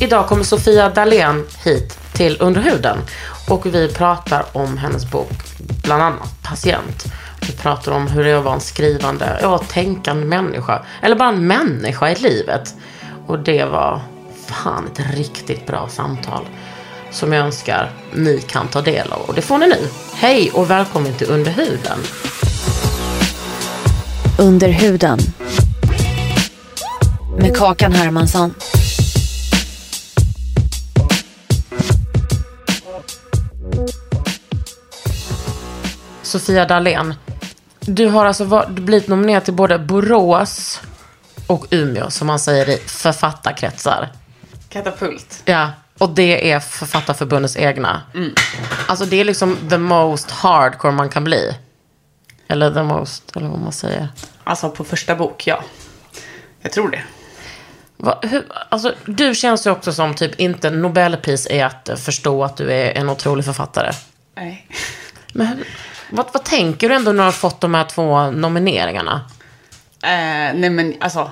Idag kommer Sofia Dalén hit till Underhuden och vi pratar om hennes bok, bland annat Patient. Vi pratar om hur det är att vara en skrivande och tänkande människa, eller bara en människa i livet. Och det var fan ett riktigt bra samtal som jag önskar ni kan ta del av. Och det får ni nu. Hej och välkommen till Underhuden. Under huden. Med Kakan Hermansson. Sofia Dalén. Du har alltså var- blivit nominerad till både Borås och Umeå, som man säger i författarkretsar. Katapult. Ja, och det är Författarförbundets egna. Alltså det är liksom the most hardcore man kan bli. Eller the most, eller vad man säger. Alltså på första bok, ja. Jag tror det. Va, hur, alltså, du känns ju också som typ inte Nobelpris är att förstå att du är en otrolig författare. Nej. Men hur, vad, vad tänker du ändå när du har fått de här två nomineringarna? Eh, nej men alltså,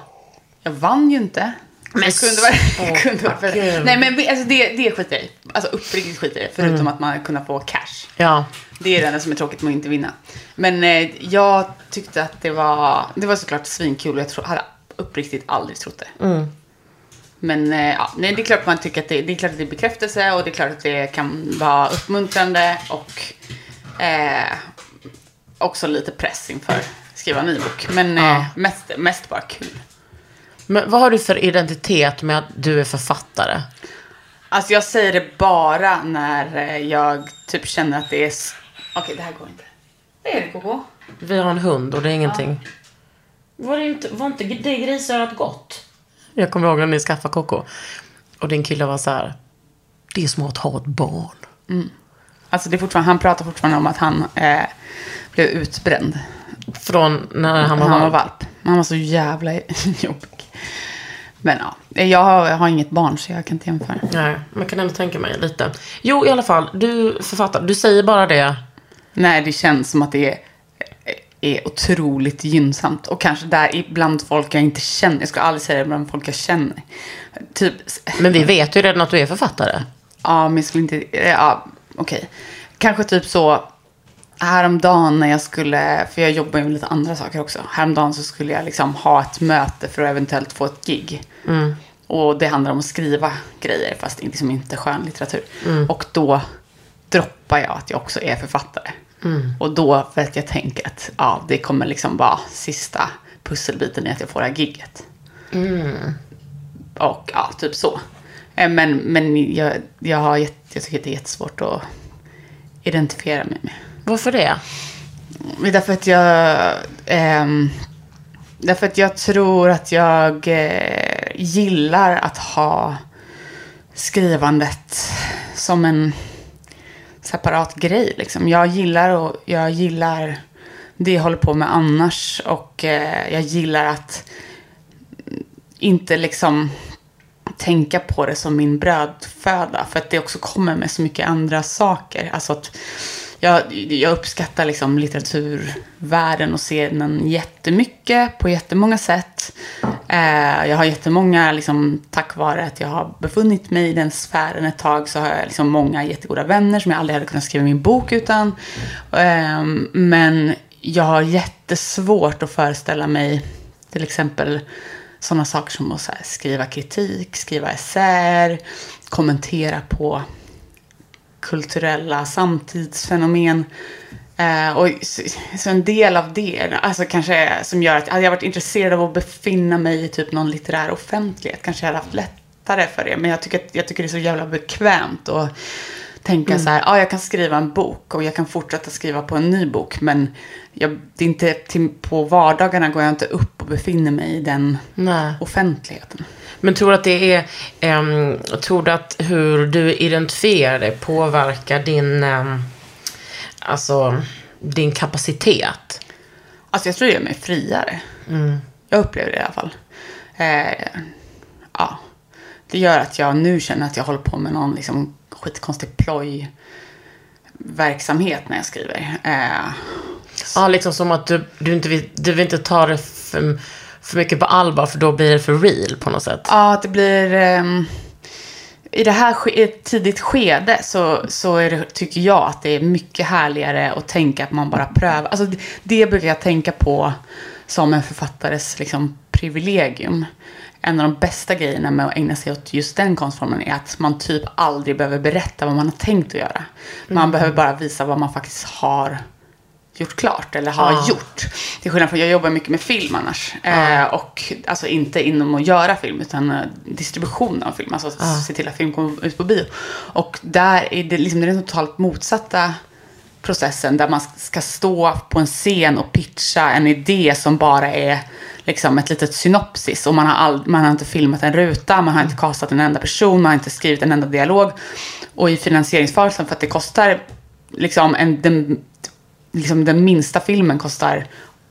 jag vann ju inte. Men jag kunde vara, kunde gud. Nej men alltså, det, det skiter jag i. Alltså uppriktigt skiter jag i. Förutom att man kunde få cash. Ja, Det är det enda som är tråkigt med att inte vinna. Men eh, jag tyckte att det var, det var såklart svinkul och jag tro, hade uppriktigt aldrig trott det. Men eh, ja, nej, det är klart man tycker att det, det är klart att det är bekräftelse och det är klart att det kan vara uppmuntrande och eh, också lite press inför att skriva en ny bok. Men eh, Ja. mest, mest bara kul. men vad har du för identitet med att du är författare? Alltså jag säger det bara när eh, jag typ känner att det är... Okej, det här går inte. Det är det, Koko. Vi har en hund och det är ingenting. Var, det inte, var inte det grisörat gott? Jag kommer ihåg när ni skaffade Coco. Och din kille var så här. Det är som att ha ett barn. Alltså det är fortfarande, han pratar fortfarande om att han eh, blev utbränd Från när han var han var valp. Han var så jävla jobbig. Men ja, jag har, jag har inget barn så jag kan inte jämföra. Nej, man kan ändå tänka mig lite. Jo, i alla fall. Du författar. Du säger bara det. Nej, det känns som att det är, är otroligt gynnsamt. Och kanske där ibland folk jag inte känner. Jag ska aldrig säga det bland folk jag känner. Typ, Men vi vet ju redan att du är författare. ja, men jag skulle inte, ja, okej. Kanske typ så, häromdagen när jag skulle, för jag jobbar ju med lite andra saker också. Häromdagen så skulle jag liksom ha ett möte för att eventuellt få ett gig. Och det handlar om att skriva grejer, fast liksom inte skönlitteratur. Och då droppar jag att jag också är författare. Och då, för att jag tänker att ja, det kommer liksom vara sista pusselbiten i att jag får det här gigget. Och ja, typ så. Eh, Men, men jag, jag, har jag tycker att det är jättesvårt att identifiera mig med. Varför det? Men Därför att jag... ehm, därför att jag tror att jag eh, gillar att ha skrivandet som en separat grej. Liksom. Jag gillar och jag gillar det jag håller på med annars. Och eh, jag gillar att inte liksom tänka på det som min brödföda. För att det också kommer med så mycket andra saker. Alltså att jag, jag uppskattar liksom litteraturvärlden och scenen jättemycket på jättemånga sätt. Eh, jag har jättemånga, liksom, tack vare att jag har befunnit mig i den sfären ett tag, så har jag liksom många jättegoda vänner som jag aldrig hade kunnat skriva min bok utan. Eh, men jag har jättesvårt att föreställa mig Till exempel sådana saker som att så här, skriva kritik, skriva essäer, kommentera på kulturella samtidsfenomen. Eh, och så, så en del av det, alltså kanske som gör att hade jag varit intresserad av att befinna mig i typ någon litterär offentlighet kanske jag hade haft lättare för det. Men jag tycker, att, jag tycker det är så jävla bekvämt och tänka så här, ja jag kan skriva en bok och jag kan fortsätta skriva på en ny bok. Men jag, det är inte, till, på vardagarna går jag inte upp och befinner mig i den Nej. offentligheten. Men tror du att det är, ehm, tror du att hur du identifierar dig påverkar din, ehm, alltså, din kapacitet? Alltså jag tror det gör mig friare. Jag upplever det i alla fall. Eh, ja. Det gör att jag nu känner att jag håller på med någon liksom skitkonstig ploj verksamhet när jag skriver. Eh, Ja, liksom som att du, du, inte vill, du vill inte ta det för, för mycket på allvar, för då blir det för real på något sätt. ja, att det blir... ehm, I det här i ett tidigt skede så, så är det, tycker jag att det är mycket härligare att tänka att man bara prövar. Alltså det, det brukar jag tänka på som en författares liksom, privilegium. En av de bästa grejerna med att ägna sig åt just den konstformen är att man typ aldrig behöver berätta vad man har tänkt att göra. Man behöver bara visa vad man faktiskt har gjort klart eller har Ja. gjort. Till skillnad från, jag jobbar mycket med film annars. Eh, och alltså inte inom att göra film utan eh, distribution av film. Alltså se till att film kommer ut på bio. Och där är det liksom det är den totalt motsatta processen där man ska stå på en scen och pitcha en idé som bara är liksom ett litet synopsis. Och man har, all, man har inte filmat en ruta, man har inte kastat en enda person, man har inte skrivit en enda dialog. Och i finansieringsfasen, för att det kostar liksom en, den, liksom den minsta filmen kostar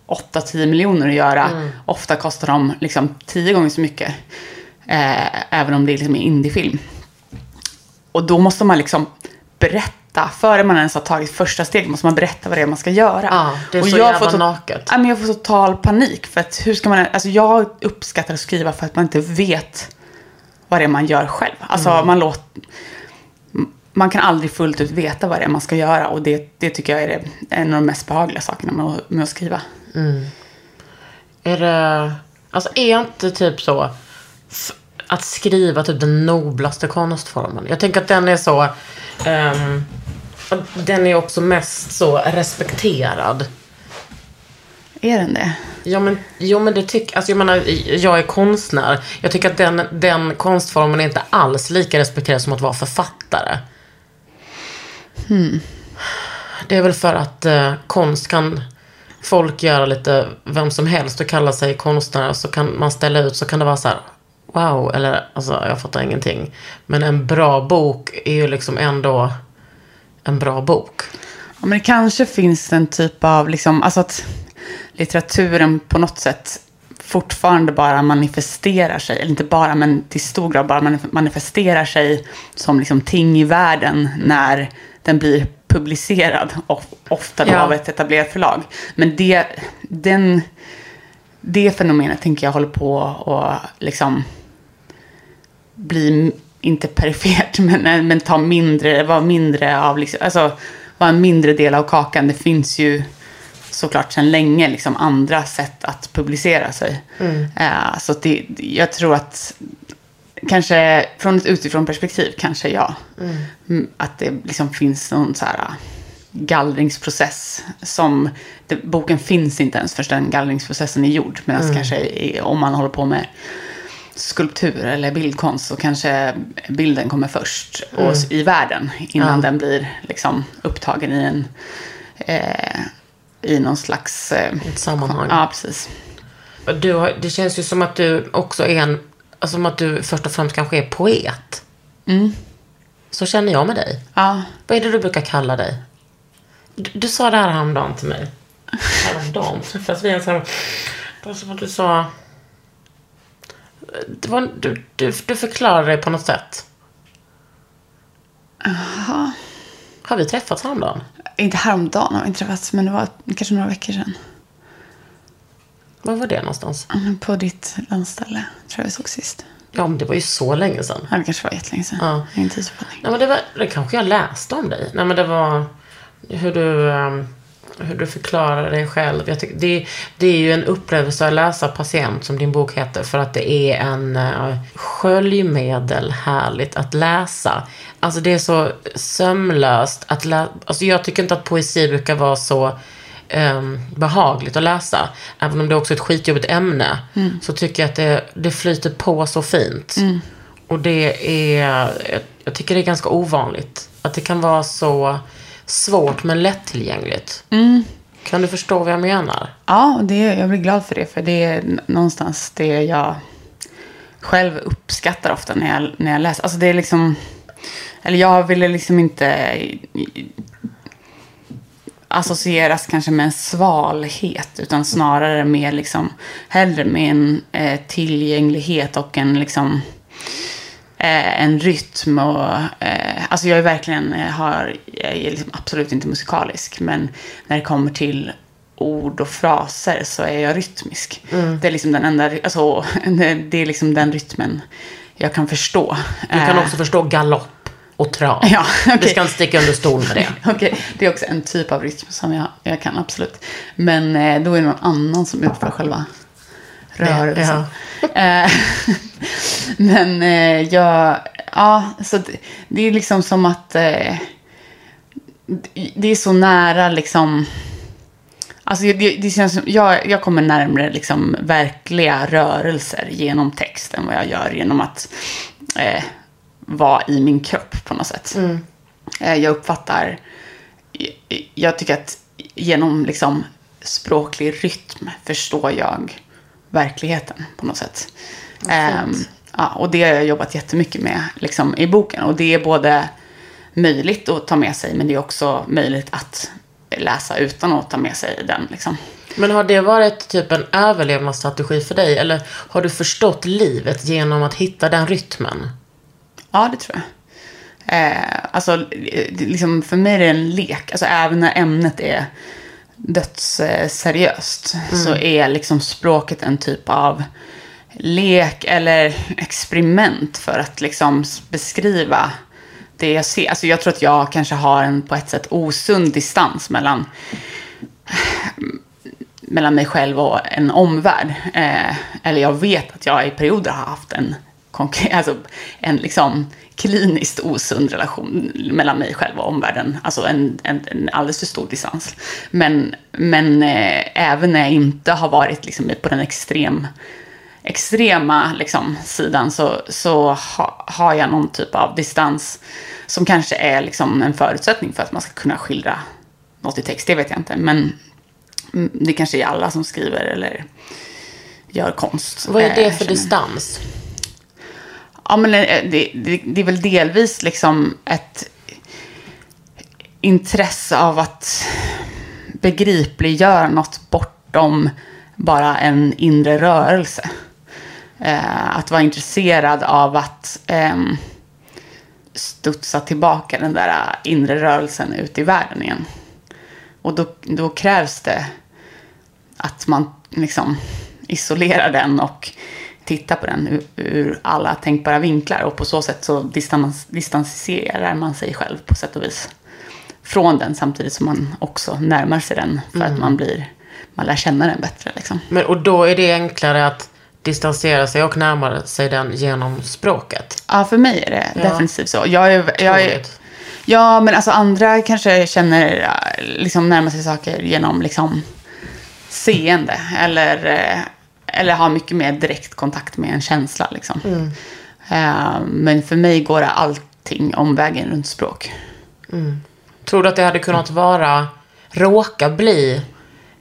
8-10 miljoner att göra. Ofta kostar de liksom 10 gånger så mycket. Eh, även om det är liksom en indiefilm. Och då måste man liksom berätta, före man ens har tagit första steg, måste man berätta vad det är man ska göra. Ja, det är och så jag jävla får naket. Ja, men jag får total panik. För att hur ska man, alltså jag uppskattar att skriva för att man inte vet vad det är man gör själv. Alltså Mm. man låter man kan aldrig fullt ut veta vad det är man ska göra. Och det, det tycker jag är det, en av de mest behagliga sakerna med att, med att skriva. Är det, alltså är inte typ så, att skriva typ den noblaste konstformen? Jag tänker att den är så, att den är också mest så respekterad. Är den det? Ja men, jo, men det tycker, alltså jag menar, jag är konstnär. Jag tycker att den, den konstformen är inte alls lika respekterad som att vara författare. Det är väl för att eh, konst kan folk göra lite vem som helst och kalla sig konstnär. Så kan man ställa ut så kan det vara så här, wow, eller alltså jag fattar ingenting. Men en bra bok är ju liksom ändå en bra bok. Ja, men det kanske finns en typ av, liksom, alltså att litteraturen på något sätt fortfarande bara manifesterar sig, eller inte bara, men till stor grad bara manif- manifesterar sig som liksom ting i världen när den blir publicerad, of- ofta då Ja. av ett etablerat förlag. Men det, den, det fenomenet tänker jag håller på att liksom bli, inte perifert, men, men ta mindre, vara mindre av, liksom, alltså vara en mindre del av kakan. Det finns ju såklart sedan länge liksom andra sätt att publicera sig. Eh, så att det, jag tror att kanske från ett utifrån perspektiv kanske ja. Mm, Att det liksom finns någon så här äh, gallringsprocess som det, boken finns inte ens förrän den gallringsprocessen är gjord. Medan kanske i, om man håller på med skulptur eller bildkonst så kanske bilden kommer först och, s- i världen innan den blir liksom upptagen i en eh, i någon slags... Eh, Ett sammanhang. Ja, precis. Du har, det känns ju som att du också är en, alltså som att du först och främst kanske är poet. Så känner jag med dig. Ja, Vad är det du brukar kalla dig? Du, du sa det här häromdagen till mig. Häromdagen träffades vi ens här. Det var som att du sa... Det var, du, du, du förklarade dig på något sätt. Har vi träffats häromdagen? inte häromdagen har vi inte träffats, men det var kanske några veckor sedan. Var var det någonstans? På ditt landställe, tror jag vi såg sist. Ja, men det var ju så länge sedan. Ja, det kanske var jättelänge sedan. Ja. Jag har tidsuppfattning. Nej, men det, var, det kanske jag läste om dig. Nej, men det var hur du... ehm, hur du förklarar dig själv. Jag tycker, det, det är ju en upplevelse att läsa Patient, som din bok heter, för att det är en uh, sköljmedel härligt att läsa. Alltså det är så sömlöst att läsa. Alltså jag tycker inte att poesi brukar vara så um, behagligt att läsa. Även om det också är ett skitjobbigt ämne. Så tycker jag att det, det flyter på så fint. Och det är, jag tycker det är ganska ovanligt. Att det kan vara så svårt men lättillgängligt. Kan du förstå vad jag menar? Ja, det, jag blir glad för det. För det är någonstans det jag själv uppskattar ofta när jag, när jag läser. Alltså det är liksom... Eller jag ville liksom inte associeras kanske med en svalhet. Utan snarare med liksom, hellre med en eh, tillgänglighet och en liksom eh, en rytm och... Eh, alltså jag är verkligen, eh, har, jag är liksom absolut inte musikalisk. Men när det kommer till ord och fraser så är jag rytmisk. Det är liksom den enda, alltså, det är liksom den rytmen jag kan förstå. Du kan Eh, också förstå galopp och trav. Ja, Du okej. ska inte sticka under stol med det. Okej, det är också en typ av rytm som jag, jag kan absolut. Men eh, då är det någon annan som utför själva rörelsen. Eh, Men eh, jag, ja, så det, det är liksom som att eh, det- är så nära liksom. Alltså det, det känns som, jag, jag kommer närmare liksom verkliga rörelser genom text än vad jag gör genom att eh, vara i min kropp på något sätt. Eh, jag uppfattar, jag tycker att genom liksom språklig rytm förstår jag verkligheten på något sätt. Ehm, ja, och det har jag jobbat jättemycket med liksom, i boken. Och det är både möjligt att ta med sig, men det är också möjligt att läsa utan att ta med sig den. Liksom. Men har det varit typ en överlevnadsstrategi för dig? Eller har du förstått livet genom att hitta den rytmen? Ja, det tror jag. Eh, alltså, det- liksom, för mig är det en lek. Alltså, även när ämnet är dödsseriöst så är liksom språket en typ av lek eller experiment för att liksom beskriva det jag ser. Alltså, jag tror att jag kanske har en på ett sätt osund distans mellan mellan mig själv och en omvärld. Eh, eller jag vet att jag i perioder har haft en, konkret, alltså en liksom kliniskt osund relation mellan mig själv och omvärlden. Alltså en, en, en alldeles för stor distans. Men, men eh, även när jag inte har varit liksom på den extrem, extrema liksom, sidan så, så ha, har jag någon typ av distans som kanske är liksom en förutsättning för att man ska kunna skildra något i text. Det vet jag inte. Men Det kanske är alla som skriver eller gör konst. Vad är eh, det för distans? Ja, men eh, det, det, det är väl delvis liksom ett intresse av att begripliggöra något bortom bara en inre rörelse. Eh, att vara intresserad av att ehm, studsa tillbaka den där inre rörelsen ut i världen igen. Och då, då krävs det att man liksom isolerar den och tittar på den ur, ur alla tänkbara vinklar. Och på så sätt så distans, distanserar man sig själv på sätt och vis från den samtidigt som man också närmar sig den för att man blir man lär känna den bättre. Liksom. Men, och då är det enklare att distansera sig och närma sig den genom språket. Ja, för mig är det Ja. definitivt så. Jag är, jag är, ja, men alltså andra kanske känner, äh, liksom närmar sig saker genom liksom seende. Eller, eh, eller har mycket mer direkt kontakt med en känsla. Liksom. Eh, men för mig går det allting omvägen runt språk. Tror du att det hade kunnat vara, råka bli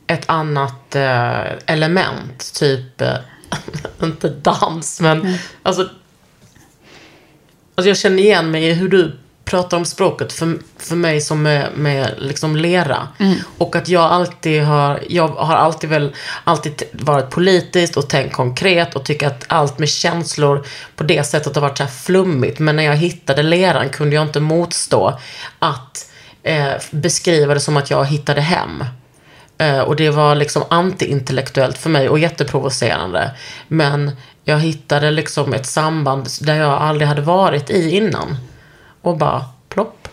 ett annat eh, element? Typ, eh, inte dans, men alltså, alltså jag känner igen mig i hur du pratar om språket för, för mig som med, med liksom lera. Och att jag alltid har, jag har alltid väl alltid varit politiskt och tänkt konkret och tycker att allt med känslor på det sättet har varit så här flummigt. Men när jag hittade leran kunde jag inte motstå att eh, beskriva det som att jag hittade hem. Eh, och det var liksom antiintellektuellt för mig och jätteprovocerande. Men jag hittade liksom ett samband där jag aldrig hade varit i innan. Och bara plopp.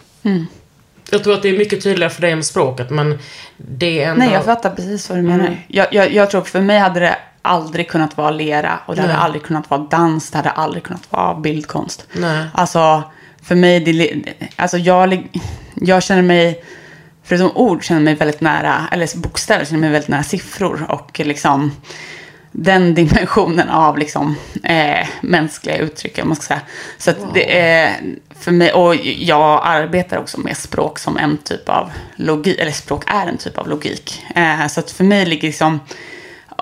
Jag tror att det är mycket tydligare för dig med språket, men det är ändå... Nej, jag fattar precis vad du menar. Jag, jag, jag tror för mig hade det aldrig kunnat vara lera och det hade Nej. aldrig kunnat vara dans, det hade aldrig kunnat vara bildkonst. Nej. Alltså, för mig, det, alltså jag, jag känner mig, förutom ord, känner mig väldigt nära, eller bokstäver, känner mig väldigt nära siffror och liksom den dimensionen av liksom, eh, mänskliga uttryck, jag måste säga. Så att det är för mig, och jag arbetar också med språk som en typ av logik, eller språk är en typ av logik. Eh, så att för mig ligger liksom,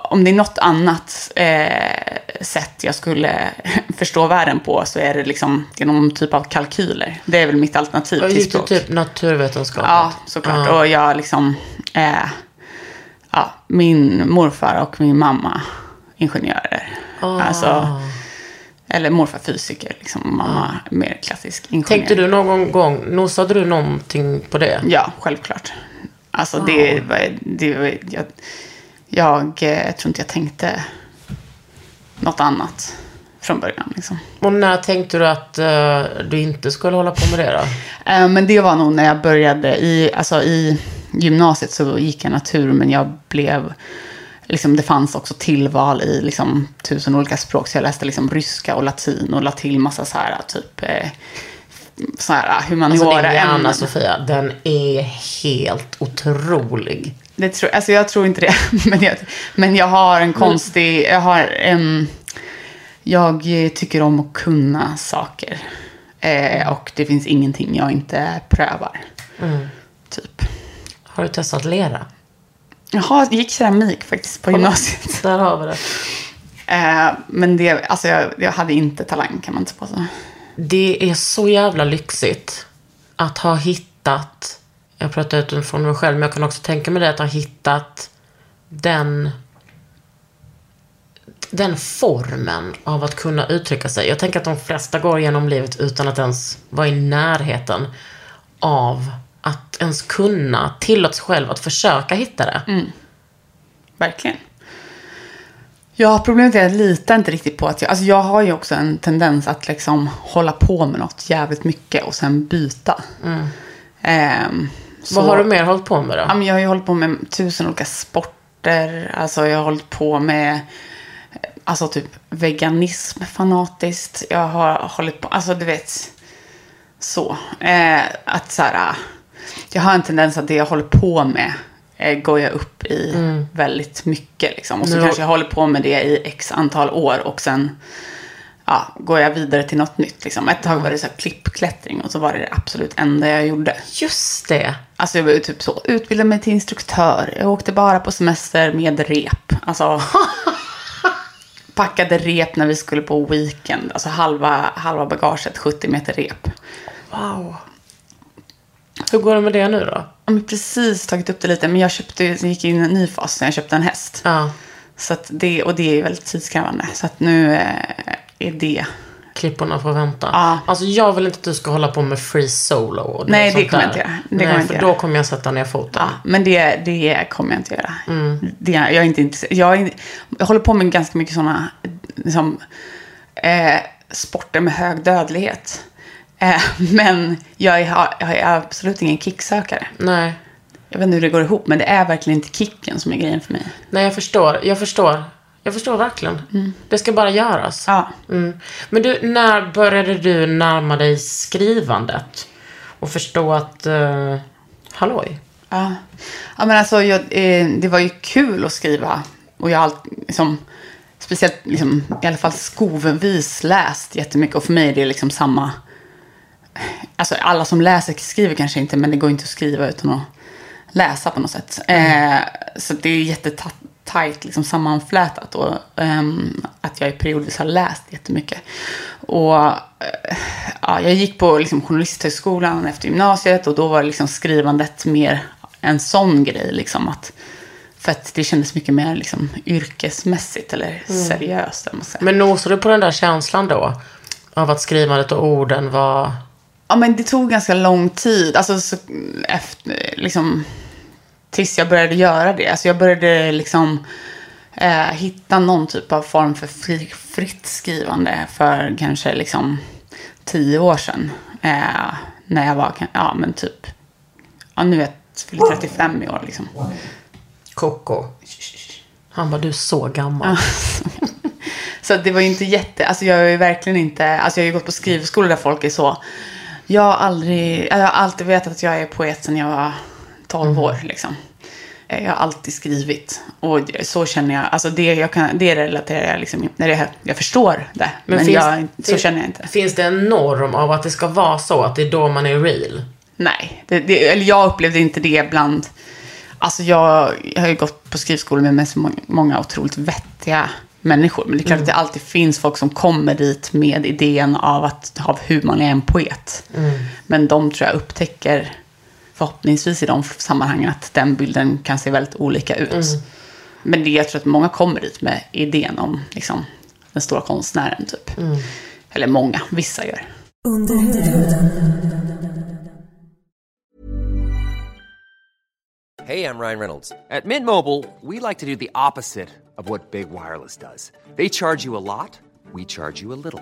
om det är något annat eh, sätt jag skulle förstå världen på så är det liksom genom typ av kalkyler. Det är väl mitt alternativ Jag till språk. typ naturvetenskap. Ja, såklart. Ja. Och jag liksom... Eh, ja, min morfar och min mamma ingenjörer. Ah. Alltså, eller morfar fysiker, liksom. Mamma mer klassisk ingenjör. Tänkte du någon gång, nosade du någonting på det? Ja, självklart. Alltså det, var- det, var- jag, jag eh, tror inte jag tänkte något annat från början. Liksom. Och när tänkte du att eh, du inte skulle hålla på med det då? Eh, Men det var nog när jag började i, alltså i gymnasiet så gick jag natur, men jag blev, liksom det fanns också tillval i liksom tusen olika språk, så jag läste liksom ryska och latin och la till massa så här typ, eh, så här Alltså humaniora din hjärna. Sofia, den är helt otrolig. Det tror, alltså jag tror inte det, men jag, men jag har en konstig, jag har en, jag tycker om att kunna saker. Eh, och det finns ingenting jag inte prövar. Typ. Har du testat lera? Jaha, jag gick keramik faktiskt på gymnasiet. Där har vi det. Eh, men det, alltså jag, jag hade inte talang kan man inte påstå. Det är så jävla lyxigt att ha hittat, jag pratar utifrån mig själv, men jag kan också tänka mig det, att ha hittat den, den formen av att kunna uttrycka sig. Jag tänker att de flesta går genom livet utan att ens vara i närheten av att ens kunna tillåta sig själv att försöka hitta det. Verkligen. Ja, problemet är att jag litar inte riktigt på att jag... Alltså jag har ju också en tendens att liksom hålla på med något jävligt mycket och sen byta. Ehm, så- Vad har du mer hållit på med då? Ja, men jag har ju hållit på med tusen olika sporter. Alltså jag har hållit på med alltså typ veganism fanatiskt. Jag har hållit på, alltså du vet, så. Eh, att så här, jag har en tendens att det jag håller på med eh, går jag upp i väldigt mycket. Liksom. Och så Nu- kanske jag håller på med det i x antal år och sen ja, går jag vidare till något nytt. Liksom. Ett tag var det så här klippklättring och så var det det absolut enda jag gjorde. Just det. Alltså jag var ju typ så, utbildade mig till instruktör. Jag åkte bara på semester med rep. Alltså, packade rep när vi skulle på weekend. Alltså halva, halva bagaget, 70 meter rep. Wow. Hur går det med det nu då? Jag har precis tagit upp det lite, men jag köpte, gick in i en ny fas när jag köpte en häst. Ja. Så det, och det är väldigt tidskrävande. Så att nu eh, är det... Klipporna får vänta. Ja. Alltså jag vill inte att du ska hålla på med free solo. Och Nej, det kommer jag inte göra. Det Nej, för inte då göra. kommer jag sätta ner foten. Ja, men det, det kommer jag inte göra. Det, jag, är inte, jag, är, jag håller på med ganska mycket sådana liksom, eh, sporter med hög dödlighet. Eh, men jag är, jag är absolut ingen kicksökare. Nej. Jag vet inte hur det går ihop, men det är verkligen inte kicken som är grejen för mig. Nej, jag förstår. Jag förstår. Jag förstår verkligen. Det ska bara göras. Ja. Mm. Men du, när började du närma dig skrivandet? Och förstå att, uh, halloj. Ja, ja men alltså jag, eh, det var ju kul att skriva. Och jag har liksom, speciellt liksom, i alla fall skovenvis läst jättemycket. Och för mig är det liksom samma. Alltså alla som läser skriver kanske inte, men det går inte att skriva utan att läsa på något sätt. Eh, så det är jättetajt liksom, sammanflätat. Och ehm, att jag periodvis har läst jättemycket. Och eh, ja, jag gick på liksom, journalisthögskolan efter gymnasiet och då var liksom, skrivandet mer en sån grej. Liksom, att, för att det kändes mycket mer liksom, yrkesmässigt eller seriöst. man säger. Men nosade du på den där känslan då? Av att skrivandet och orden var... Ja, men det tog ganska lång tid. Alltså, så, efter, liksom, tills jag började göra det. Alltså, jag började liksom eh, hitta någon typ av form för fri, fritt skrivande för kanske liksom tio år sedan. Eh, när jag var, ja men typ ja nu är jag fyller 35 i år liksom. Koko. Han bara, du är så gammal. Så det var ju inte jätte, alltså jag är ju verkligen inte, alltså jag har ju gått på skrivskolor där folk är så. Jag har aldrig, jag har alltid vetat att jag är poet sedan jag var 12 år liksom. Jag har alltid skrivit. Och så känner jag, alltså det, jag kan, det relaterar jag liksom, när jag, jag förstår det. Men, finns- jag, så känner jag inte. Finns det en norm av att det ska vara så, att det är då man är real? Nej, det, det, eller jag upplevde inte det bland... Alltså jag, jag har ju gått på skrivskolor med, med så många, många otroligt vettiga människor. Men det är klart att det alltid finns folk som kommer dit med idén av, att, av hur man är en poet. Men de tror jag upptäcker, förhoppningsvis i de sammanhangen, att den bilden kan se väldigt olika ut. Men det, jag tror att många kommer dit med idén om liksom, den stora konstnären, typ. Eller många, vissa gör. Hey, I'm Ryan Reynolds. At Mint Mobile, we like to do the opposite of what Big Wireless does. They charge you a lot, we charge you a little.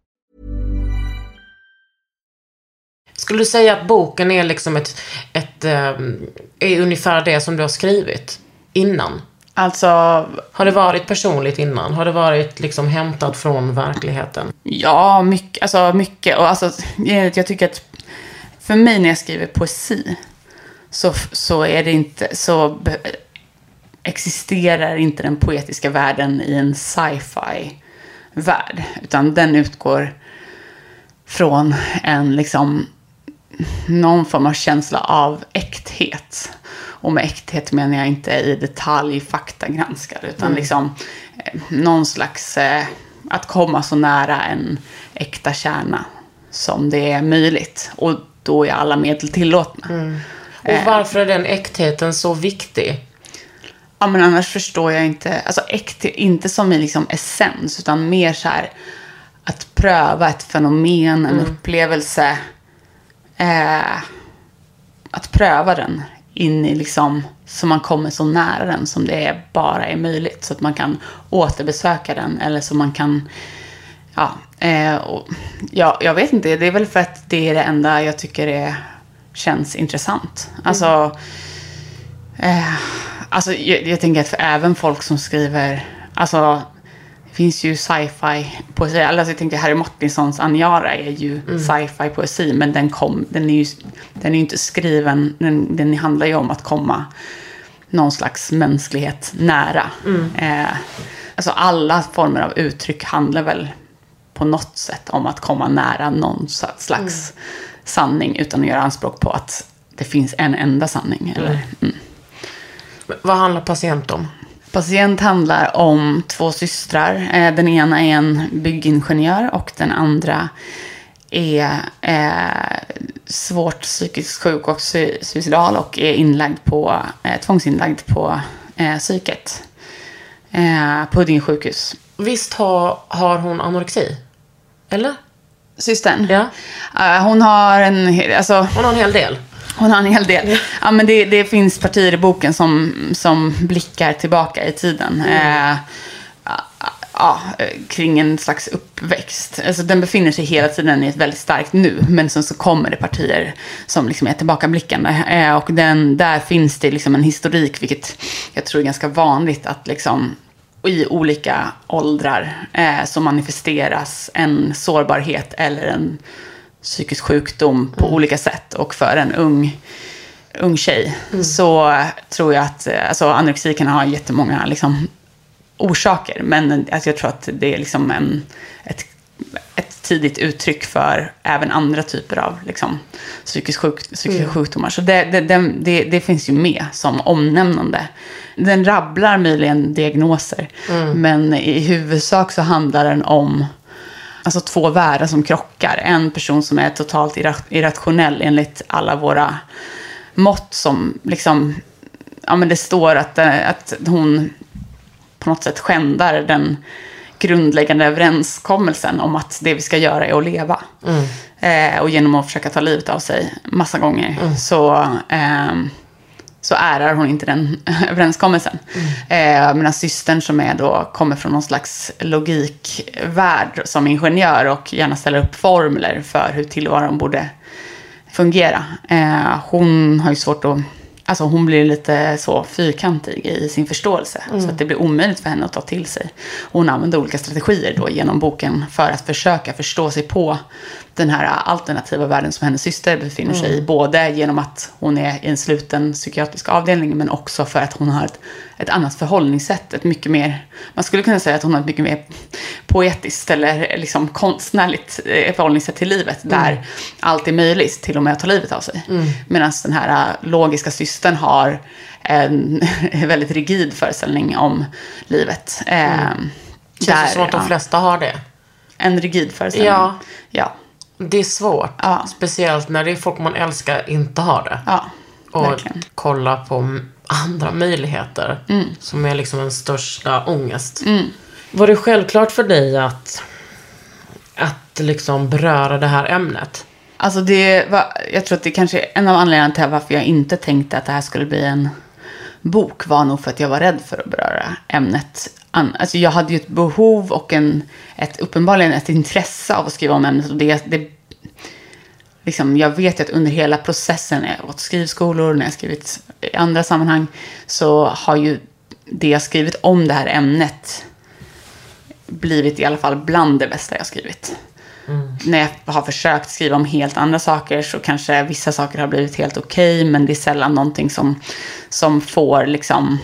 Skulle du säga att boken är liksom ett, ett ehm, är ungefär det som du har skrivit innan? Alltså, Har det varit personligt innan? Har det varit liksom hämtat från verkligheten? Ja, mycket. Alltså, mycket. Och alltså, jag tycker att för mig när jag skriver poesi så, så är det inte så existerar inte den poetiska världen i en sci-fi värld. Utan den utgår från en liksom någon form av känsla av äkthet. Och med äkthet menar jag inte i detalj faktagranskad, utan liksom eh, någon slags, eh, att komma så nära en äkta kärna som det är möjligt. Och då är alla medel tillåtna. Och varför är den äktheten så viktig? Ja, men annars förstår jag inte, alltså äkthet, inte som i liksom essens, utan mer så här att pröva ett fenomen, en upplevelse. Eh, att pröva den in i liksom, så man kommer så nära den som det bara är möjligt. Så att man kan återbesöka den eller så man kan, ja, eh, och, ja jag vet inte, det är väl för att det är det enda jag tycker är, känns intressant. Alltså, Eh, alltså, jag, jag tänker att för även folk som skriver, alltså finns ju sci-fi poesi. Alltså, jag tänker Harry Martinsons Aniara är ju sci-fi poesi, men den, kom, den är ju den är inte skriven, den, den handlar ju om att komma någon slags mänsklighet nära. Eh, alltså alla former av uttryck handlar väl på något sätt om att komma nära någon slags sanning utan att göra anspråk på att det finns en enda sanning. Eller, mm. Men Vad handlar patient om? Patient handlar om två systrar. Eh, Den ena är en byggingenjör och den andra är eh, svårt psykiskt sjuk och su- suicidal och är inlagd på, eh, tvångsinlagd på psyket. På Huddinge sjukhus. Visst har, har hon anorexi? Eller? Systern? Ja. Hon har en, alltså, Hon har en hel del. Hon har en hel del. Ja, men det, det finns partier i boken som, som blickar tillbaka i tiden. Eh, ja, eh, kring en slags uppväxt. Alltså, den befinner sig hela tiden i ett väldigt starkt nu. Men sen så kommer det partier som liksom är tillbakablickande. Eh, och den, där finns det liksom en historik, vilket jag tror är ganska vanligt. att liksom i olika åldrar eh, så manifesteras en sårbarhet eller en psykisk sjukdom på olika sätt. Och för en ung, ung tjej så tror jag att alltså, anorexi kan ha jättemånga liksom, orsaker. Men alltså, jag tror att det är liksom en, ett, ett tidigt uttryck för även andra typer av liksom, psykisk sjuk, psykiska sjukdomar. Så det, det, det, det, det finns ju med som omnämnande. Den rabblar möjligen diagnoser. Men i huvudsak så handlar den om Alltså två världar som krockar. En person som är totalt irra- irrationell enligt alla våra mått som liksom... Ja, men det står att, eh, att hon på något sätt skändar den grundläggande överenskommelsen om att det vi ska göra är att leva. Eh, och genom att försöka ta livet av sig massa gånger så, ehm, så ärar hon inte den överenskommelsen. Eh, Medan systern som är då, kommer från någon slags logikvärld som ingenjör och gärna ställer upp formler för hur tillvaron borde fungera. Eh, hon har ju svårt att... Alltså hon blir lite så fyrkantig i sin förståelse. Så att det blir omöjligt för henne att ta till sig. Hon använder olika strategier då genom boken för att försöka förstå sig på den här alternativa världen som hennes syster befinner sig i. Både genom att hon är i en sluten psykiatrisk avdelning men också för att hon har ett, ett annat förhållningssätt. Ett mycket mer, man skulle kunna säga att hon har ett mycket mer poetiskt eller liksom konstnärligt eh, förhållningssätt till livet. Där allt är möjligt, till och med att ta livet av sig. Medan den här eh, logiska systern har en väldigt rigid föreställning om livet. Eh, Känns där, det som att de flesta har det? En rigid föreställning. Ja. Ja. Det är svårt. Ja. Speciellt när det är folk man älskar inte har det. Ja, och verkligen. kolla på andra möjligheter. Mm. Som är liksom en största ångest. Var det självklart för dig att, att liksom beröra det här ämnet? Alltså det var, jag tror att det kanske är en av anledningarna till varför jag inte tänkte att det här skulle bli en bok var nog för att jag var rädd för att beröra ämnet. Alltså jag hade ju ett behov och en, ett, uppenbarligen ett intresse av att skriva om ämnet. Och det, det, liksom, jag vet ju att under hela processen, när jag gått skrivskolor, när jag skrivit i andra sammanhang, så har ju det jag skrivit om det här ämnet blivit i alla fall bland det bästa jag skrivit. När jag har försökt skriva om helt andra saker så kanske vissa saker har blivit helt okej, men det är sällan någonting som, som får liksom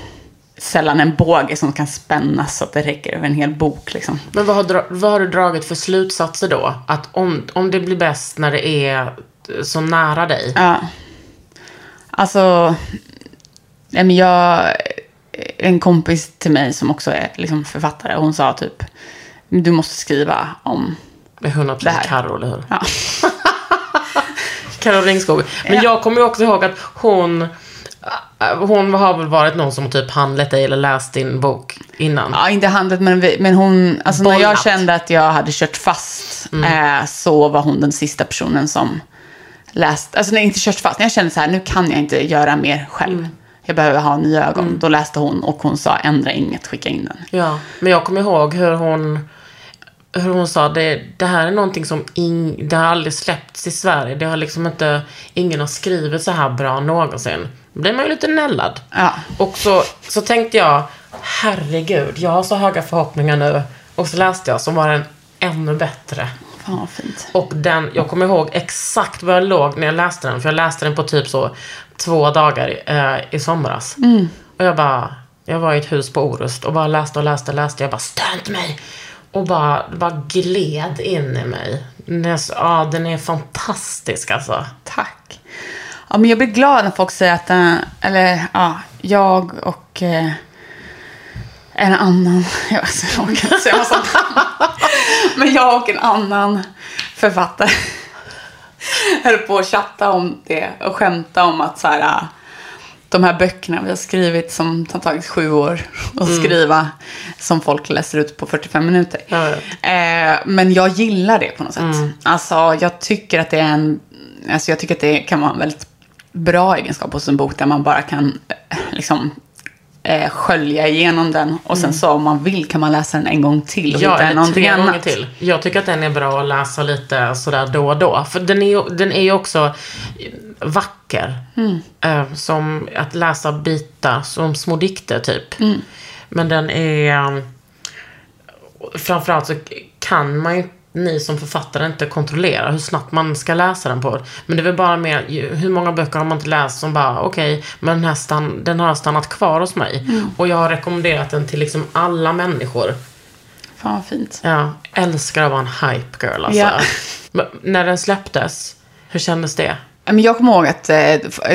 sällan en båge som kan spännas så att det räcker över en hel bok. Liksom. Men vad har, vad har du dragit för slutsatser då? Att om, om det blir bäst när det är så nära dig. Ja. Alltså, jag, en kompis till mig som också är liksom författare, hon sa typ, du måste skriva om Det är 100% Det här. Carro, eller hur? Ja. Carro Ringskog. Men Ja. jag kommer också ihåg att hon, hon har väl varit någon som typ handlat dig eller läst din bok innan. Ja, inte handlet, men, vi- men hon... Alltså när jag Bollat. kände att jag hade kört fast eh, så var hon den sista personen som läste... Alltså nej, inte kört fast. När jag kände så här, nu kan jag inte göra mer själv. Jag behöver ha nya ögon. Då läste hon och hon sa, ändra inget, skicka in den. Ja, men jag kommer ihåg hur hon, hur hon sa det, det här är någonting som ing, det har aldrig släppts i Sverige. Det har liksom inte, ingen har skrivit så här bra någonsin. Då blir man ju lite nällad. Ja. Och så, så tänkte jag, herregud, jag har så höga förhoppningar nu. Och så läste jag, så var den ännu bättre. Fan vad fint. Och den, jag kommer ihåg exakt var jag låg när jag läste den. För jag läste den på typ så två dagar eh, i somras. Och jag bara, jag var i ett hus på Orust och bara läste och läste och läste. Jag bara, stör inte mig! Och bara, bara gled in i mig. Ja, den är fantastisk alltså. Tack. Ja, men jag blir glad när folk säger att, den, eller ja, jag och eh, en annan, jag vet inte, jag kan säga massa namn. Men jag och en annan författare höll på att chatta om det och skämta om att så här, de här böckerna vi har skrivit som har tagit sju år att skriva, som folk läser ut på 45 minuter. Jag vet. Eh, men jag gillar det på något sätt. Alltså, jag tycker att det är en, alltså jag tycker att det kan vara en väldigt bra egenskap hos en bok där man bara kan eh, liksom eh, skölja igenom den och sen så om man vill kan man läsa den en gång till och Ja, hitta någonting tre gånger annat. till. Jag tycker att den är bra att läsa lite sådär då och då. För den är ju, den är också vacker. Eh, som att läsa bitar, som små dikter typ. Men den är... um, Framförallt så kan man ju ni som författare inte kontrollerar hur snabbt man ska läsa den på. Men det är väl bara mer, hur många böcker har man inte läst som bara, okej, men den här stan, den har stannat kvar hos mig. Mm. Och jag har rekommenderat den till liksom alla människor. Fan vad fint. Ja, älskar att vara en hype girl alltså. Ja. När den släpptes, hur kändes det? Men jag kommer ihåg att eh,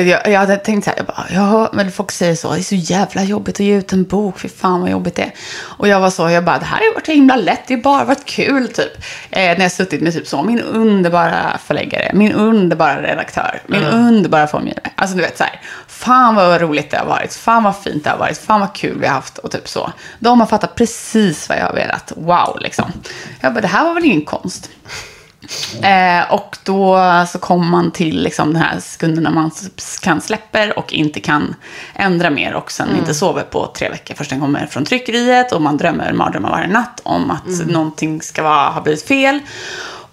jag, jag hade tänkt så här, jag bara, ja, men folk säger så, det är så jävla jobbigt att ge ut en bok, fy fan vad jobbigt det är. Och jag var så, jag bara, det här har varit så himla lätt, det har bara varit kul typ. Eh, när jag suttit med typ så, min underbara förläggare, min underbara redaktör, min underbara formgivare. Alltså du vet så här, fan vad roligt det har varit, fan vad fint det har varit, fan vad kul vi har haft och typ så. De har fattat precis vad jag har velat, wow liksom. Jag bara, det här var väl ingen konst. Eh, och då så kommer man till liksom den här sekunden när man kan släpper och inte kan ändra mer och sen inte sover på tre veckor. Först den kommer från tryckeriet och man drömmer mardrömmar varje natt om att någonting ska vara, ha blivit fel.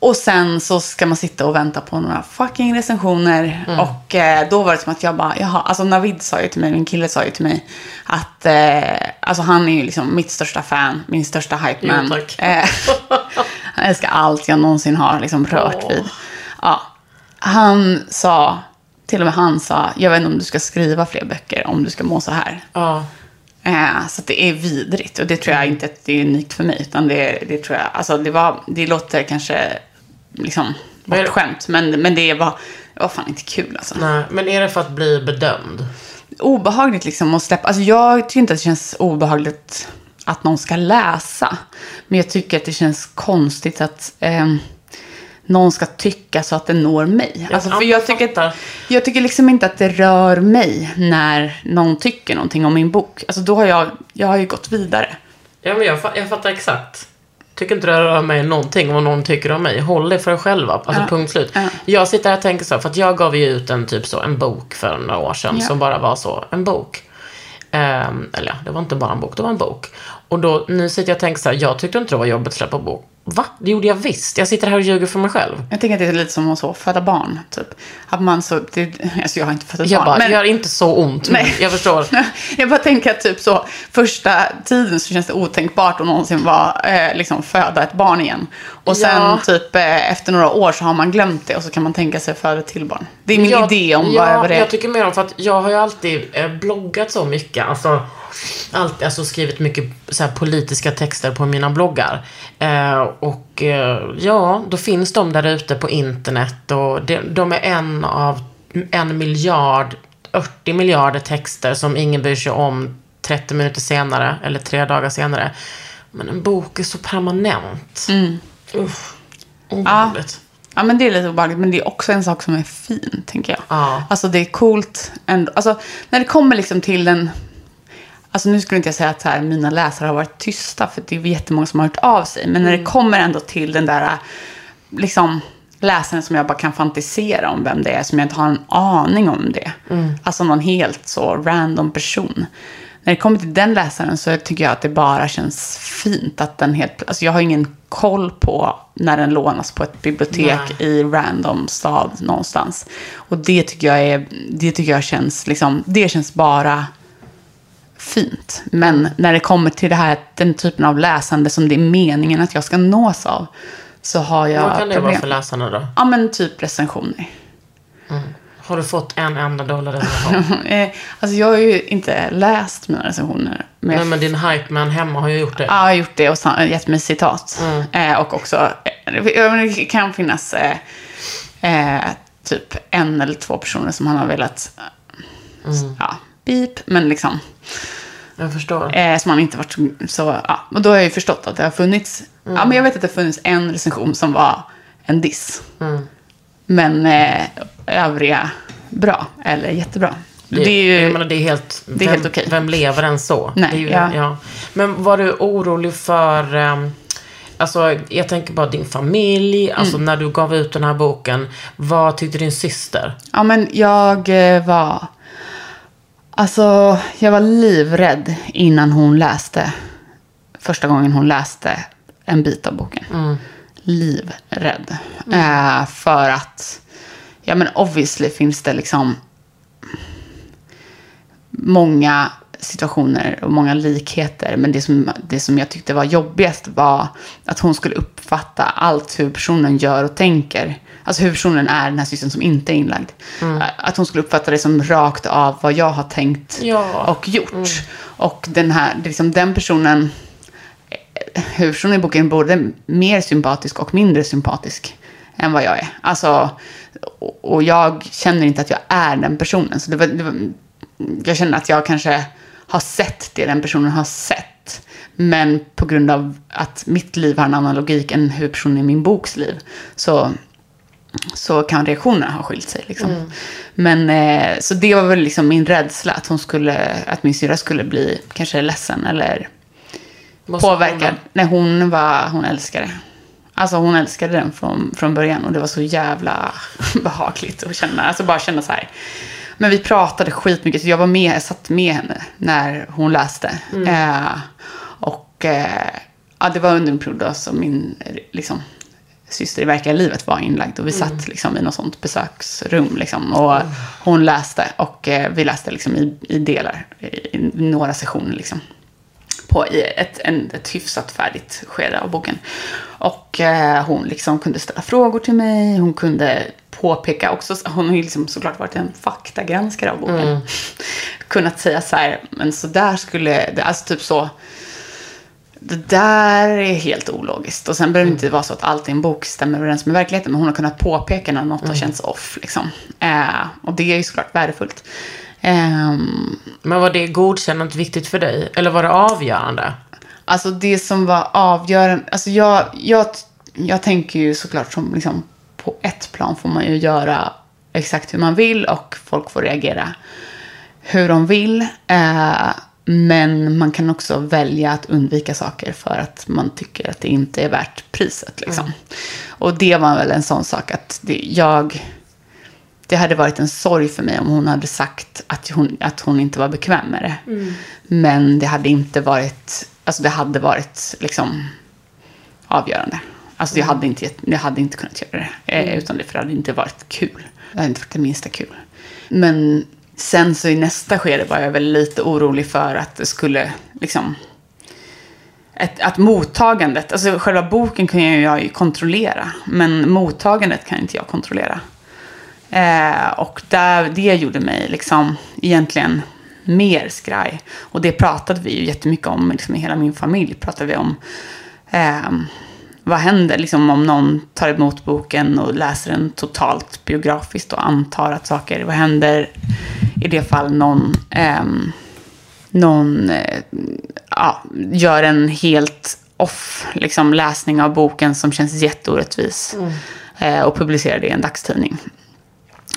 Och sen så ska man sitta och vänta på några fucking recensioner. Och eh, då var det som att jag bara, jaha, alltså Navid sa ju till mig, min kille sa ju till mig att, eh, alltså han är ju liksom mitt största fan, min största hype man. Jo, tack. Eh, han älskar allt jag någonsin har liksom rört vid. Ja. Han sa, till och med han sa, jag vet inte om du ska skriva fler böcker om du ska må så här. Ja. Eh, så det är vidrigt. Och det tror jag inte att det är unikt för mig. Utan det, det tror jag, alltså det, var, det låter kanske liksom bortskämt. Men, men det var, det var fan inte kul alltså. Nej, men är det för att bli bedömd? obehagligt liksom att släppa. Alltså jag tycker inte att det känns obehagligt att någon ska läsa. Men jag tycker att det känns konstigt att eh, någon ska tycka så att det når mig. Alltså, för jag tycker, jag tycker liksom inte att det rör mig när någon tycker någonting om min bok. Alltså då har jag, jag har ju gått vidare. Ja, men jag, jag fattar exakt. Tycker inte det rör mig någonting vad någon tycker om mig. Håll det för er själva. Alltså Ja. punkt slut. Ja. Jag sitter här och tänker så, för att jag gav ju ut en typ så, en bok för några år sedan Ja. som bara var så, en bok. Ehm, eller ja, det var inte bara en bok, det var en bok. Och då, nu sitter jag och tänker så här, jag tyckte inte det var jobbigt att släppa bok. Va? Det gjorde jag visst. Jag sitter här och ljuger för mig själv. Jag tänker att det är lite som att så, föda barn. Typ. Att man så, det, alltså jag har inte fött ett Jag barn. bara, men- gör inte så ont. Nej. jag förstår. Jag bara tänker att typ så, första tiden så känns det otänkbart att någonsin vara, eh, liksom föda ett barn igen. Och sen Ja. typ eh, efter några år så har man glömt det och så kan man tänka sig föda ett till barn. Det är min Jag- idé om ja, vad det är. Jag tycker mer om för att jag har ju alltid eh, bloggat så mycket. Alltså, alltid, alltså skrivit mycket så här, politiska texter på mina bloggar. Eh, och eh, ja, då finns de där ute på internet och de, är en av en miljard, 80 miljarder texter som ingen bryr sig om 30 minuter senare eller tre dagar senare. Men en bok är så permanent. Mm. Uff, obehagligt. Ja, men det är lite obehagligt. Men det är också en sak som är fin, tänker jag. Ja. Alltså det är coolt ändå. Alltså när det kommer liksom till den... Alltså nu skulle inte jag säga att så här, mina läsare har varit tysta, för det är jättemånga som har hört av sig. Men när det kommer ändå till den där liksom, läsaren som jag bara kan fantisera om vem det är, som jag inte har en aning om det. Alltså någon helt så random person. När det kommer till den läsaren så tycker jag att det bara känns fint att den helt... Alltså jag har ingen koll på när den lånas på ett bibliotek Nej. i random stad någonstans. Och det tycker jag är... Det tycker jag känns liksom... Det känns bara fint. Men när det kommer till det här, den typen av läsande som det är meningen att jag ska nås av, så har jag Vad kan det problem. vara för läsarna då? Ja, men typ recensioner. Har du fått en enda dålig recension? Eh, alltså jag har ju inte läst mina recensioner. Men Nej, men din hype man hemma har ju gjort det. ja, jag har gjort det och gett mig citat. Eh, och också, eh, det kan finnas eh, eh, typ en eller två personer som han har velat, eh, ja, beep, men liksom. Jag förstår. Eh, som han inte varit så, så, ja. Och då har jag ju förstått att det har funnits, ja men jag vet att det har funnits en recension som var en diss. Men eh, övriga bra, eller jättebra. Det, är ju, jag menar, det är helt, det är vem, helt okej. Vem lever än så? Nej, det ju, ja. ja. Men var du orolig för, ehm, alltså jag tänker bara din familj, alltså Mm. när du gav ut den här boken, vad tyckte din syster? Ja, men jag eh, var... Alltså, jag var livrädd innan hon läste. Första gången hon läste en bit av boken. Livrädd. Eh, för att, ja men obviously finns det liksom många situationer och många likheter. Men det som, det som jag tyckte var jobbigast var att hon skulle uppfatta allt hur personen gör och tänker. Alltså hur personen är, den här systern som inte är inlagd. Att hon skulle uppfatta det som rakt av vad jag har tänkt Ja. och gjort. Och den här, det är liksom den personen, huvudpersonen i boken är både mer sympatisk och mindre sympatisk än vad jag är. Alltså, och- och jag känner inte att jag är den personen. Så det var, det var, jag känner att jag kanske har sett det den personen har sett. Men på grund av att mitt liv har en annan logik än huvudpersonen i min boks liv. Så, så kan reaktionerna ha skilt sig. Liksom. Men, eh, så det var väl liksom min rädsla. Att, hon skulle, att min syrra skulle bli kanske ledsen eller hon påverkad. då? Nej, hon, var, hon älskade det. Alltså hon älskade den från, från början och det var så jävla behagligt att känna. Alltså bara känna så här. Men vi pratade skitmycket, så jag var med, jag satt med henne när hon läste. Eh, och eh, ja, det var under en period då som min liksom, syster i verkliga livet var inlagd. Och vi satt liksom, i något sånt besöksrum. Liksom, och hon läste och eh, vi läste liksom, i, i delar, i, i några sessioner. Liksom på i ett, en, ett hyfsat färdigt skede av boken. Och eh, hon liksom kunde ställa frågor till mig. Hon kunde påpeka också. Hon har ju liksom såklart varit en faktagranskare av boken. Kunnat säga så här, men så där skulle, det, alltså typ så. Det där är helt ologiskt. Och sen behöver det inte vara så att allt i en bok stämmer överens med verkligheten. Men hon har kunnat påpeka när något har känts off. Liksom. Eh, och det är ju såklart värdefullt. Ehm, Men var det godkännandet viktigt för dig? Eller var det avgörande? Alltså det som var avgörande, alltså jag, jag, jag tänker ju såklart som liksom på ett plan får man ju göra exakt hur man vill och folk får reagera hur de vill. Eh, men man kan också välja att undvika saker för att man tycker att det inte är värt priset. Liksom. Och det var väl en sån sak att det, jag... Det hade varit en sorg för mig om hon hade sagt att hon, att hon inte var bekväm med det. Men det hade inte varit... Alltså det hade varit liksom avgörande. Alltså jag hade inte, jag hade inte kunnat göra det. Eh, utan det, för det hade inte varit kul. Det hade inte varit det minsta kul. Men sen så i nästa skede var jag väl lite orolig för att det skulle liksom... Ett, att mottagandet, alltså själva boken kan jag ju kontrollera. Men mottagandet kan inte jag kontrollera. Eh, och där, det gjorde mig liksom egentligen mer skraj. Och det pratade vi ju jättemycket om, liksom i hela min familj pratade vi om. Eh, vad händer liksom, om någon tar emot boken och läser den totalt biografiskt och antar att saker, vad händer i det fall någon, ehm, någon eh, ja, gör en helt off liksom, läsning av boken som känns jätteorättvis eh, och publicerar det i en dagstidning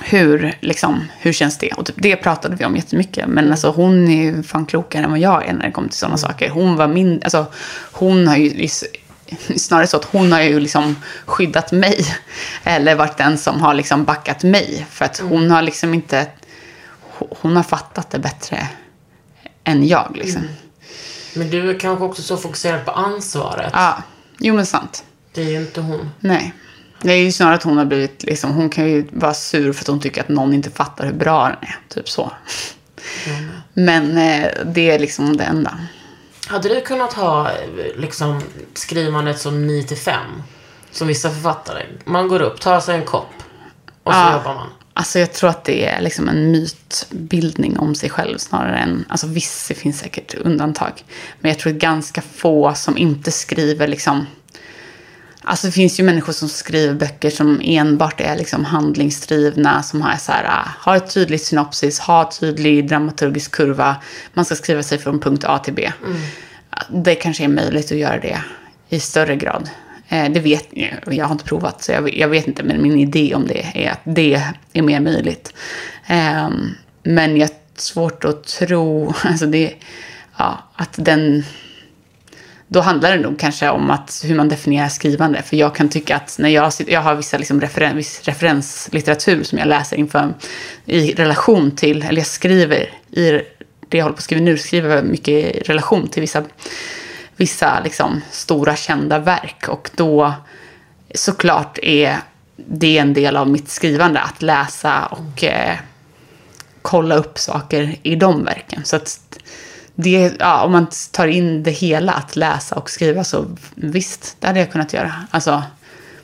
hur, liksom, hur känns det? Och typ, det pratade vi om jättemycket. Men alltså, hon är ju fan klokare än vad jag är när det kommer till sådana saker. Hon var min, alltså, hon har ju snarare så att hon har ju liksom skyddat mig. Eller varit den som har liksom backat mig. För att hon har liksom inte, hon har fattat det bättre än jag liksom. Men du är kanske också så fokuserad på ansvaret. Ja, jo men sant. Det är ju inte hon. Nej. Det är ju snarare att hon har blivit, liksom, hon kan ju vara sur för att hon tycker att någon inte fattar hur bra den är. Typ så. Men eh, det är liksom det enda. Hade du kunnat ha liksom, skrivandet som 9 till 5? Som vissa författare. Man går upp, tar sig en kopp och så Ja. jobbar man. Alltså jag tror att det är liksom en mytbildning om sig själv snarare än, alltså visst det finns säkert undantag. Men jag tror att ganska få som inte skriver liksom, alltså det finns ju människor som skriver böcker som enbart är liksom handlingsdrivna, som har så här, ah, har ett tydligt synopsis, har tydlig dramaturgisk kurva, man ska skriva sig från punkt A till B. Det kanske är möjligt att göra det i större grad. Eh, Det vet jag, jag har inte provat så jag, jag vet inte, men min idé om det är att det är mer möjligt. Ehm, Men jag har svårt att tro, alltså det, ja, att den, då handlar det nog kanske om att, hur man definierar skrivande. För jag kan tycka att när jag, jag har vissa liksom referen, viss referenslitteratur som jag läser inför i relation till, eller jag skriver i det jag håller på att skriva nu, skriver jag mycket i relation till vissa, vissa liksom stora kända verk. Och då såklart är det en del av mitt skrivande, att läsa och eh, kolla upp saker i de verken. Så att det, ja, om man tar in det hela, att läsa och skriva, så visst, det hade jag kunnat göra. Alltså,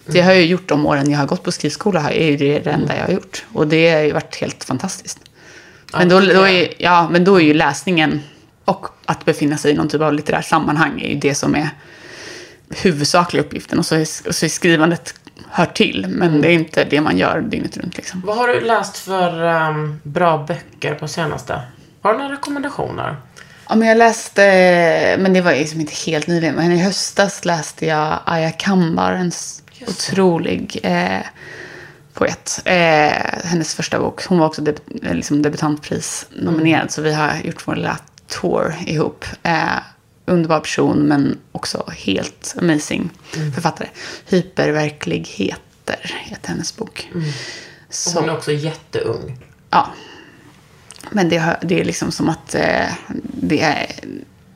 det har jag gjort de åren jag har gått på skrivskola, är ju det, det enda jag har gjort. Och det har ju varit helt fantastiskt. Men då, då, är, ja, men då är ju läsningen och att befinna sig i någon typ av litterär sammanhang är ju det som är huvudsakliga uppgiften. Och så är, och så är skrivandet hör till, men det är inte det man gör dygnet runt. Liksom. Vad har du läst för um, bra böcker på senaste? Har du några rekommendationer? Ja, men jag läste, men det var liksom inte helt nyligen, men i höstas läste jag Aya Kambar, en otrolig eh, poet. Eh, hennes första bok. Hon var också deb eh, liksom debutantprisnominerad, så vi har gjort vår lilla tour ihop. Eh, underbar person, men också helt amazing författare. Hyperverkligheter heter hennes bok. Så- hon är också jätteung. Ja. Men det, det är liksom som att eh, det är...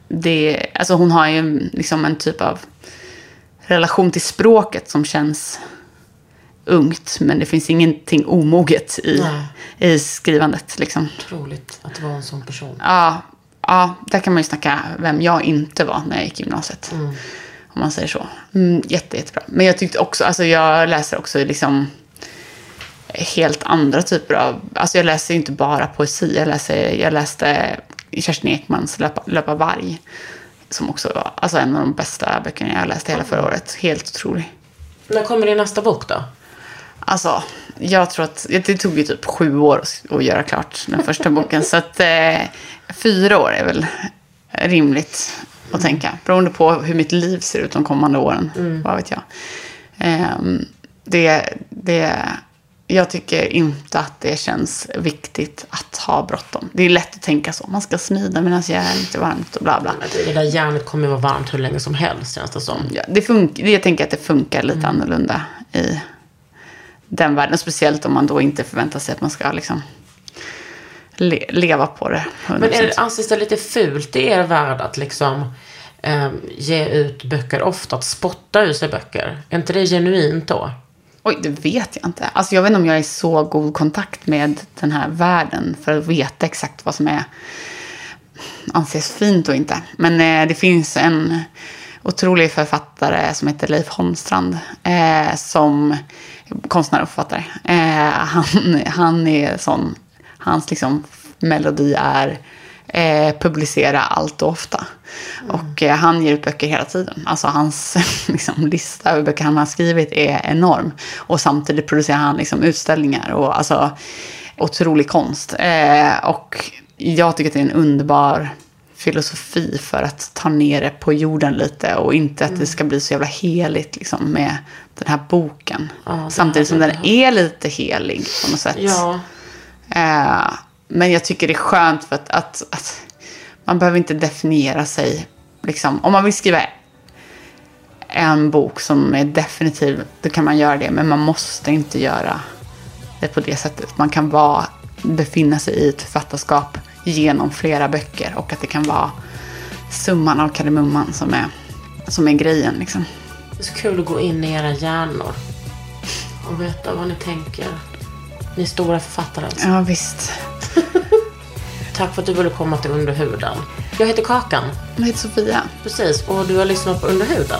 Det, alltså hon har ju liksom en typ av relation till språket som känns ungt. Men det finns ingenting omoget i, Nej. i skrivandet. Liksom. Otroligt att vara en sån person. Ja, ja, där kan man ju snacka vem jag inte var när jag gick i gymnasiet. Om man säger så. Mm, jätte, jättebra. Men jag tyckte också, alltså jag läser också liksom helt andra typer av, alltså jag läser inte bara poesi. Jag, läser, jag läste Kerstin Ekmans Löpa, Löpa varg. Som också var alltså en av de bästa böckerna jag läste hela förra året. Helt otrolig. När kommer din nästa bok då? Alltså, jag tror att det tog ju typ sju år att- göra klart den första boken. Så att eh, fyra år är väl rimligt att tänka. Beroende på hur mitt liv ser ut de kommande åren. Vad vet jag. Ehm, det, det, jag tycker inte att det känns viktigt att ha bråttom. Det är lätt att tänka så. Man ska smida medan järnet är varmt och bla bla. Men Det där järnet kommer vara varmt hur länge som helst känns det som. Ja, det funkar, jag tänker att det funkar lite annorlunda i den världen. Speciellt om man då inte förväntar sig att man ska liksom le, leva på det. 100%. Men är det, anses det lite fult i er värld att liksom ehm, ge ut böcker ofta, att spotta ur sig böcker? Är inte det genuint då? Oj, det vet jag inte. Alltså, jag vet inte om jag är i så god kontakt med den här världen för att veta exakt vad som är anses fint och inte. Men eh, det finns en otrolig författare som heter Leif Holmstrand. Eh, som konstnär och författare. Eh, han, han är sån. Hans liksom, melodi är eh, publicera allt och ofta. Och eh, han ger ut böcker hela tiden. Alltså hans liksom, lista över böcker han har skrivit är enorm. Och samtidigt producerar han liksom, utställningar och alltså otrolig konst. Eh, och jag tycker att det är en underbar filosofi för att ta ner det på jorden lite och inte att det ska bli så jävla heligt liksom, med den här boken. det Samtidigt som den är lite helig på något sätt. Ja. Eh, men jag tycker det är skönt för att, att, att man behöver inte definiera sig. Liksom, om man vill skriva en bok som är definitiv, då kan man göra det. Men man måste inte göra det på det sättet. Man kan vara, befinna sig i ett författarskap genom flera böcker. Och att det kan vara summan av kardemumman som är, som är grejen. Liksom. Det är så kul att gå in i era hjärnor och veta vad ni tänker. Ni är stora författare alltså. Ja, visst. Tack för att du ville komma till Underhuden. Jag heter Kakan. Jag heter Sofia. Precis, och du har lyssnat på Underhuden.